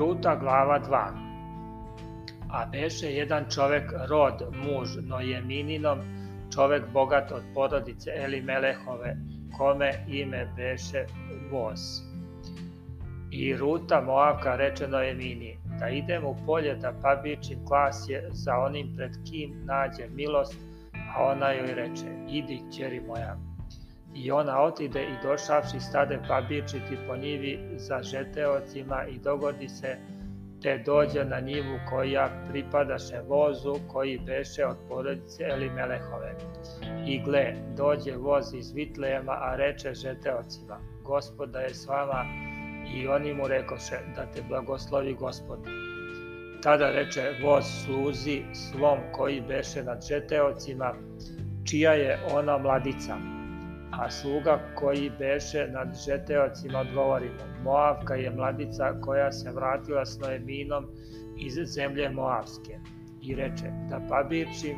Ruta glava 2 A beše jedan čovek rod muž Nojemininom, čovek bogat od porodice Elimelehove, kome ime beše Voz. I Ruta Moavka reče Nojemini, da idem u polje da pabičim klasje za onim pred kim nađe milost, a ona joj reče, idi, ćeri moja. I ona otide i došavši stade pabičiti po njivi za žeteocima i dogodi se te dođe na njivu koja pripadaše vozu koji beše od porodice Elimelehove. I gle, dođe voz iz Vitlejema, a reče žeteocima, gospoda je s vama, i oni mu rekoše, da te blagoslovi gospod. Tada reče voz sluzi svom koji beše nad žeteocima, čija je ona mladica, a sluga koji beše nad žeteocima odgovori mu, Moavka je mladica koja se vratila s Noeminom iz zemlje Moavske. I reče, da pabirčim,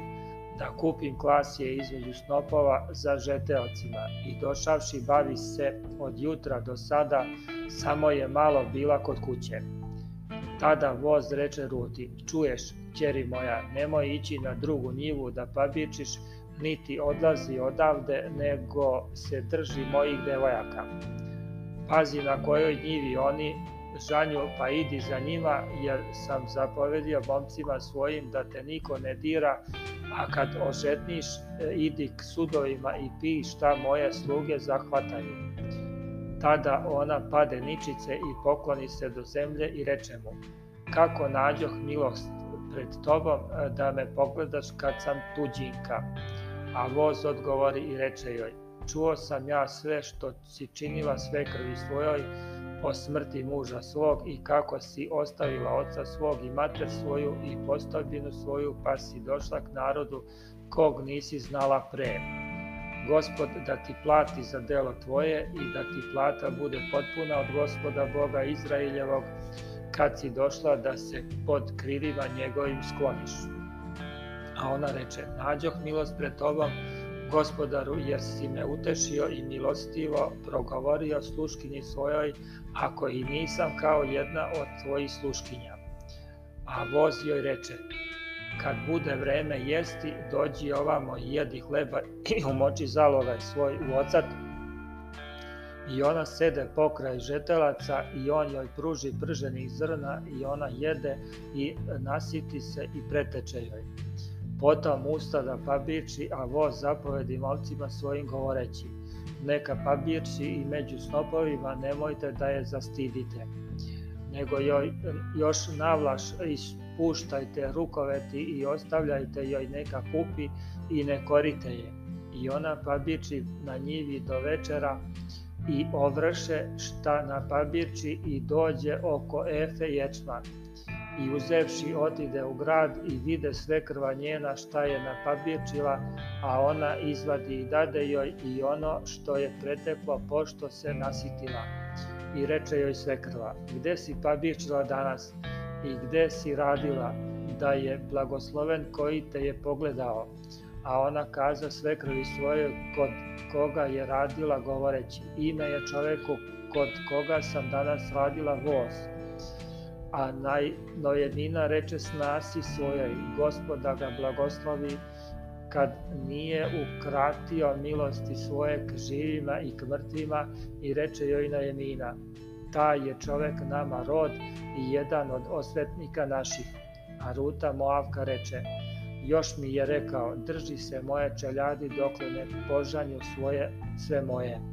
da kupim klasije između snopova za žeteocima i došavši bavi se od jutra do sada, samo je malo bila kod kuće. Tada voz reče Ruti, čuješ, ćeri moja, nemoj ići na drugu njivu da pabirčiš, niti odlazi odavde, nego se drži mojih devojaka. Pazi na kojoj njivi oni žanju, pa idi za njima, jer sam zapovedio momcima svojim da te niko ne dira, a kad ožetniš, e, idi k sudovima i pi šta moje sluge zahvataju. Tada ona pade ničice i pokloni se do zemlje i reče mu, kako nađoh milost pred tobom e, da me pogledaš kad sam tuđinka. A voz odgovori i reče joj, čuo sam ja sve što si činila sve krvi svojoj po smrti muža svog i kako si ostavila oca svog i mater svoju i postavljenu svoju pa si došla k narodu kog nisi znala pre. Gospod da ti plati za delo tvoje i da ti plata bude potpuna od gospoda Boga Izraeljevog kad si došla da se pod krilima njegovim skloniš. A ona reče, nađoh milost pred tobom, gospodaru, jer si me utešio i milostivo progovorio sluškinji svojoj, ako i nisam kao jedna od tvojih sluškinja. A voz joj reče, kad bude vreme jesti, dođi ovamo i jedi hleba i umoči zalogaj svoj u ocat. I ona sede pokraj žetelaca i on joj pruži prženih zrna i ona jede i nasiti se i preteče joj. Potom usta da pabirči, a voz zapovedi malcima svojim govoreći, neka pabirči i među snopovima nemojte da je zastidite, nego joj još navlaš ispuštajte rukoveti i ostavljajte joj neka kupi i ne korite je. I ona pabirči na njivi do večera i ovrše šta na pabirči i dođe oko efe ječma i uzevši otide u grad i vide sve krva njena šta je napabirčila, a ona izvadi i dade joj i ono što je preteklo pošto se nasitila. I reče joj sve krva, gde si pabirčila danas i gde si radila, da je blagosloven koji te je pogledao. A ona kaza sve krvi svoje kod koga je radila govoreći, ime je čoveku kod koga sam danas radila voz a naj, nojednina reče snasi svojoj, gospoda ga blagoslovi, kad nije ukratio milosti svoje k živima i k mrtvima i reče joj Nojemina, taj je čovek nama rod i jedan od osvetnika naših. A Ruta Moavka reče, još mi je rekao, drži se moje čeljadi dokle ne požanju svoje, sve moje.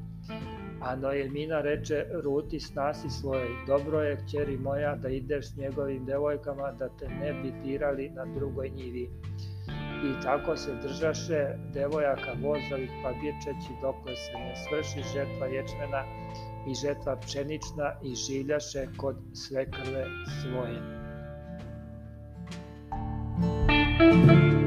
A Noemina reče Ruti snasi svojoj, dobro je, kćeri moja, da ideš s njegovim devojkama, da te ne bi dirali na drugoj njivi. I tako se držaše devojaka vozovih pabirčeći dokle se ne svrši žetva ječmena i žetva pšenična i žiljaše kod sve krve svoje. Thank you.